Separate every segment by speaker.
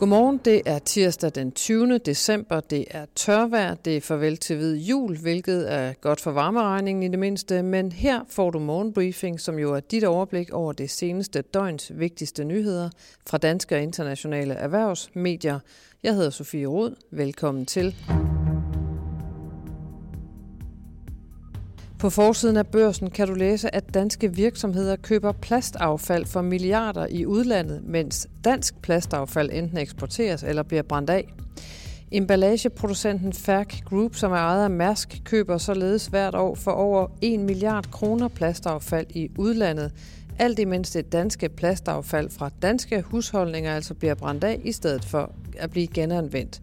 Speaker 1: Godmorgen, det er tirsdag den 20. december, det er tørvejr, det er farvel til hvid jul, hvilket er godt for varmeregningen i det mindste, men her får du morgenbriefing, som jo er dit overblik over det seneste døgns vigtigste nyheder fra danske og internationale erhvervsmedier. Jeg hedder Sofie Rod, velkommen til. På forsiden af børsen kan du læse, at danske virksomheder køber plastaffald for milliarder i udlandet, mens dansk plastaffald enten eksporteres eller bliver brændt af. Emballageproducenten Færk Group, som er ejet af Mærsk, køber således hvert år for over 1 milliard kroner plastaffald i udlandet, alt imens det danske plastaffald fra danske husholdninger altså bliver brændt af i stedet for at blive genanvendt.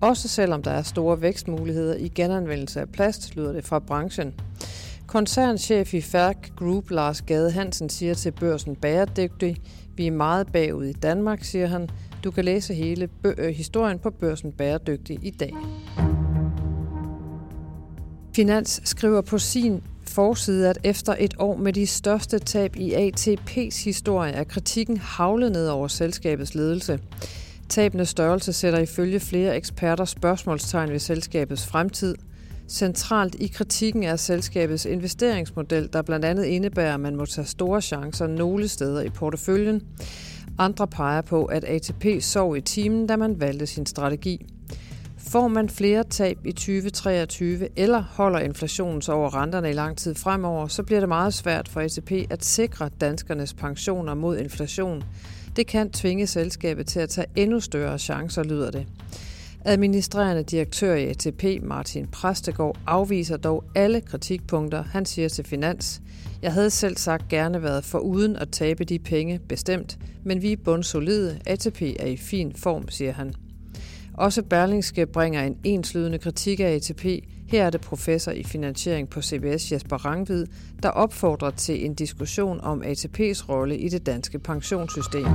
Speaker 1: Også selvom der er store vækstmuligheder i genanvendelse af plast, lyder det fra branchen. Koncernchef i Færk Group, Lars Gade Hansen, siger til børsen bæredygtig. Vi er meget bagud i Danmark, siger han. Du kan læse hele øh, historien på børsen bæredygtig i dag. Finans skriver på sin forside, at efter et år med de største tab i ATP's historie, er kritikken havlet ned over selskabets ledelse. Tabende størrelse sætter ifølge flere eksperter spørgsmålstegn ved selskabets fremtid. Centralt i kritikken er selskabets investeringsmodel, der blandt andet indebærer, at man må tage store chancer nogle steder i porteføljen. Andre peger på, at ATP sov i timen, da man valgte sin strategi. Får man flere tab i 2023 eller holder inflationen så over renterne i lang tid fremover, så bliver det meget svært for ATP at sikre danskernes pensioner mod inflation. Det kan tvinge selskabet til at tage endnu større chancer, lyder det. Administrerende direktør i ATP, Martin Præstegård, afviser dog alle kritikpunkter. Han siger til Finans, jeg havde selv sagt gerne været for uden at tabe de penge, bestemt, men vi er bundsolide. ATP er i fin form, siger han. Også Berlingske bringer en enslydende kritik af ATP. Her er det professor i finansiering på CBS Jesper Rangvid, der opfordrer til en diskussion om ATP's rolle i det danske pensionssystem.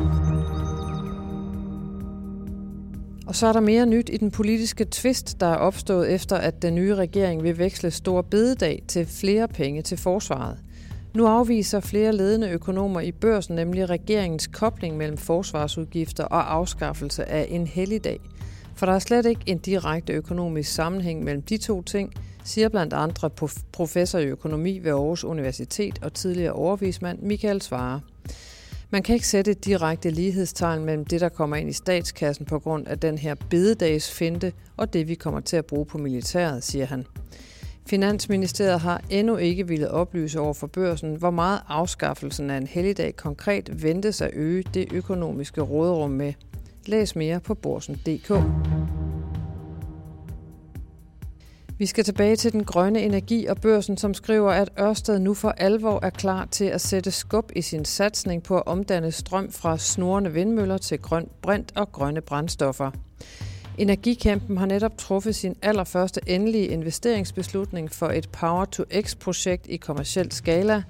Speaker 1: Og så er der mere nyt i den politiske tvist, der er opstået efter, at den nye regering vil veksle stor bededag til flere penge til forsvaret. Nu afviser flere ledende økonomer i børsen nemlig regeringens kobling mellem forsvarsudgifter og afskaffelse af en helligdag. For der er slet ikke en direkte økonomisk sammenhæng mellem de to ting, siger blandt andre professor i økonomi ved Aarhus Universitet og tidligere overvismand Michael Svare. Man kan ikke sætte et direkte lighedstegn mellem det, der kommer ind i statskassen på grund af den her bededagsfinte, og det, vi kommer til at bruge på militæret, siger han. Finansministeriet har endnu ikke ville oplyse over for børsen, hvor meget afskaffelsen af en helligdag konkret ventes at øge det økonomiske råderum med. Læs mere på borsen.dk. Vi skal tilbage til den grønne energi og børsen, som skriver, at Ørsted nu for alvor er klar til at sætte skub i sin satsning på at omdanne strøm fra snorende vindmøller til grøn brint og grønne brændstoffer. Energikampen har netop truffet sin allerførste endelige investeringsbeslutning for et Power-to-X-projekt i kommersiel skala,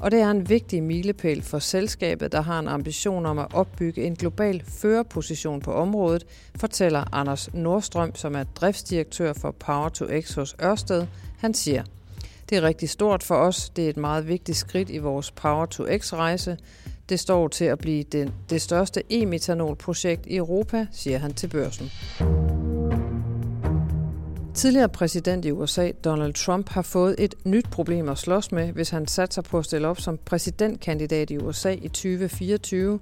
Speaker 1: og det er en vigtig milepæl for selskabet, der har en ambition om at opbygge en global førerposition på området, fortæller Anders Nordstrøm, som er driftsdirektør for Power to X hos Ørsted. Han siger, det er rigtig stort for os. Det er et meget vigtigt skridt i vores Power to X-rejse. Det står til at blive det, det største e-metanol-projekt i Europa, siger han til børsen. Tidligere præsident i USA, Donald Trump, har fået et nyt problem at slås med, hvis han satser på at stille op som præsidentkandidat i USA i 2024.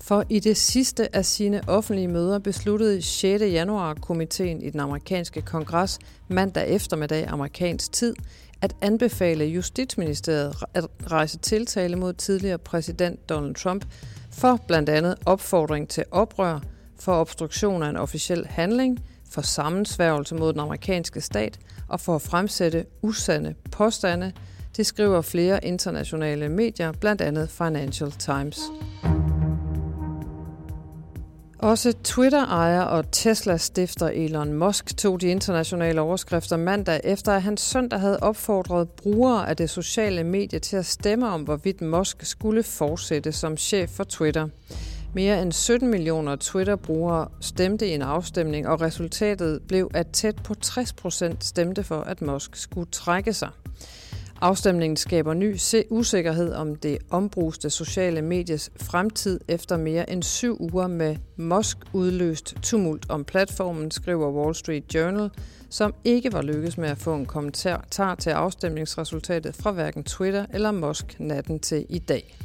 Speaker 1: For i det sidste af sine offentlige møder besluttede 6. januar komiteen i den amerikanske kongres mandag eftermiddag amerikansk tid at anbefale Justitsministeriet at rejse tiltale mod tidligere præsident Donald Trump for blandt andet opfordring til oprør, for obstruktion af en officiel handling, for sammensværgelse mod den amerikanske stat og for at fremsætte usande påstande, det skriver flere internationale medier, blandt andet Financial Times. Også Twitter-ejer og Tesla-stifter Elon Musk tog de internationale overskrifter mandag, efter at han søndag havde opfordret brugere af det sociale medie til at stemme om, hvorvidt Musk skulle fortsætte som chef for Twitter. Mere end 17 millioner Twitter-brugere stemte i en afstemning, og resultatet blev, at tæt på 60 procent stemte for, at Musk skulle trække sig. Afstemningen skaber ny usikkerhed om det ombruste sociale medies fremtid efter mere end syv uger med Musk udløst tumult om platformen, skriver Wall Street Journal, som ikke var lykkedes med at få en kommentar til afstemningsresultatet fra hverken Twitter eller Musk natten til i dag.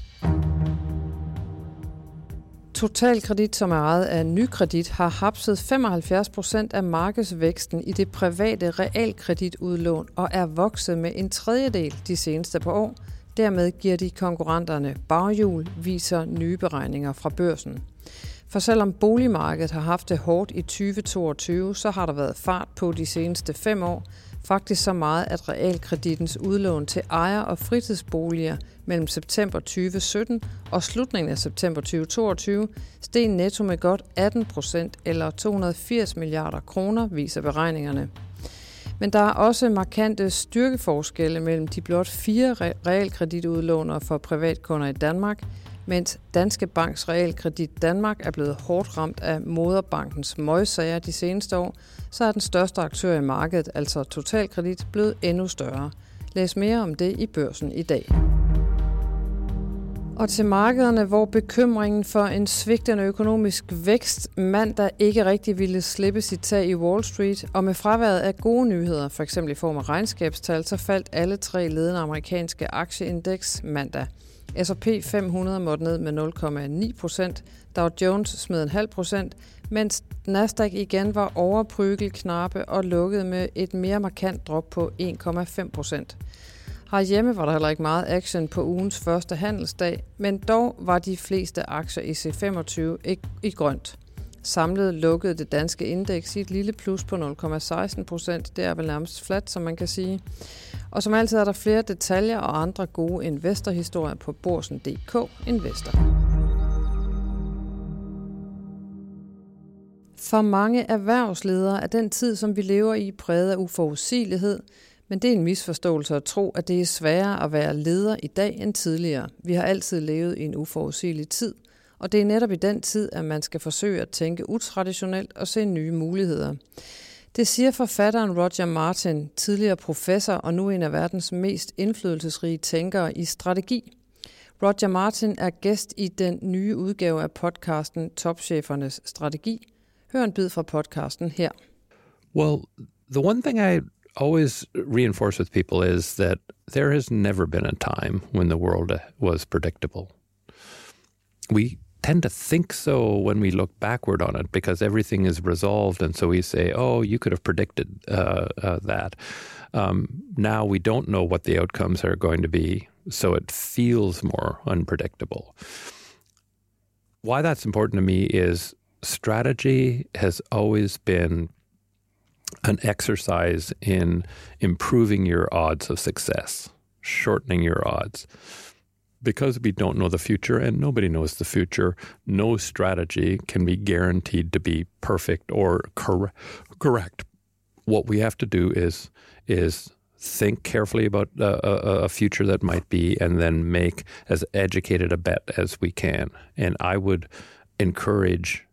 Speaker 1: Totalkredit, som er ejet af Nykredit, har hapset 75 procent af markedsvæksten i det private realkreditudlån og er vokset med en tredjedel de seneste par år. Dermed giver de konkurrenterne baghjul, viser nye beregninger fra børsen. For selvom boligmarkedet har haft det hårdt i 2022, så har der været fart på de seneste fem år. Faktisk så meget, at realkreditens udlån til ejer- og fritidsboliger mellem september 2017 og slutningen af september 2022 steg netto med godt 18 procent eller 280 milliarder kroner, viser beregningerne. Men der er også markante styrkeforskelle mellem de blot fire realkreditudlånere for privatkunder i Danmark – mens Danske Banks Realkredit Danmark er blevet hårdt ramt af moderbankens møgsager de seneste år, så er den største aktør i markedet, altså Totalkredit, blevet endnu større. Læs mere om det i børsen i dag. Og til markederne, hvor bekymringen for en svigtende økonomisk vækst mandag ikke rigtig ville slippe sit tag i Wall Street, og med fraværet af gode nyheder, for eksempel i form af regnskabstal, så faldt alle tre ledende amerikanske aktieindeks mandag. S&P 500 måtte ned med 0,9 procent, Dow Jones smed en halv procent, mens Nasdaq igen var overprygel, knappe og lukkede med et mere markant drop på 1,5 procent. Herhjemme var der heller ikke meget action på ugens første handelsdag, men dog var de fleste aktier i C25 i grønt. Samlet lukkede det danske indeks i et lille plus på 0,16 procent. Det er vel nærmest flat, som man kan sige. Og som altid er der flere detaljer og andre gode investorhistorier på borsen.dk Investor. For mange erhvervsledere er den tid, som vi lever i, præget af uforudsigelighed, men det er en misforståelse at tro, at det er sværere at være leder i dag end tidligere. Vi har altid levet i en uforudsigelig tid, og det er netop i den tid, at man skal forsøge at tænke utraditionelt og se nye muligheder. Det siger forfatteren Roger Martin, tidligere professor og nu en af verdens mest indflydelsesrige tænkere i strategi. Roger Martin er gæst i den nye udgave af podcasten Topchefernes Strategi. Hør en bid fra podcasten her.
Speaker 2: Well, the one thing I always reinforce with people is that there has never been a time when the world was predictable. We tend to think so when we look backward on it because everything is resolved. And so we say, oh, you could have predicted uh, uh, that. Um, now we don't know what the outcomes are going to be, so it feels more unpredictable. Why that's important to me is strategy has always been an exercise in improving your odds of success, shortening your odds because we don't know the future and nobody knows the future, no strategy can be guaranteed to be perfect or cor- correct. What we have to do is is think carefully about uh, a, a, future that might be, and then make as educated a bet as we can. And I would encourage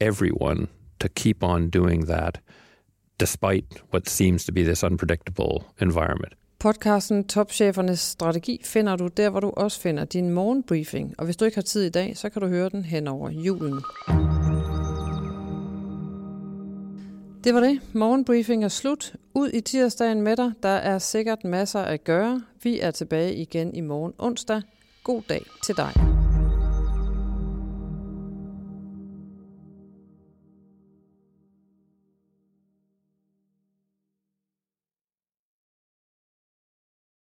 Speaker 2: everyone to keep on doing that, despite what seems to be this unpredictable environment.
Speaker 1: Podcasten Topchefernes Strategi finder du der, hvor du også finder din morgenbriefing. Og hvis du ikke har tid i dag, så kan du høre den hen over julen. Det var det. Morgenbriefing er slut. Ud i tirsdagen med dig. Der er sikkert masser at gøre. Vi er tilbage igen i morgen onsdag. God dag til dig.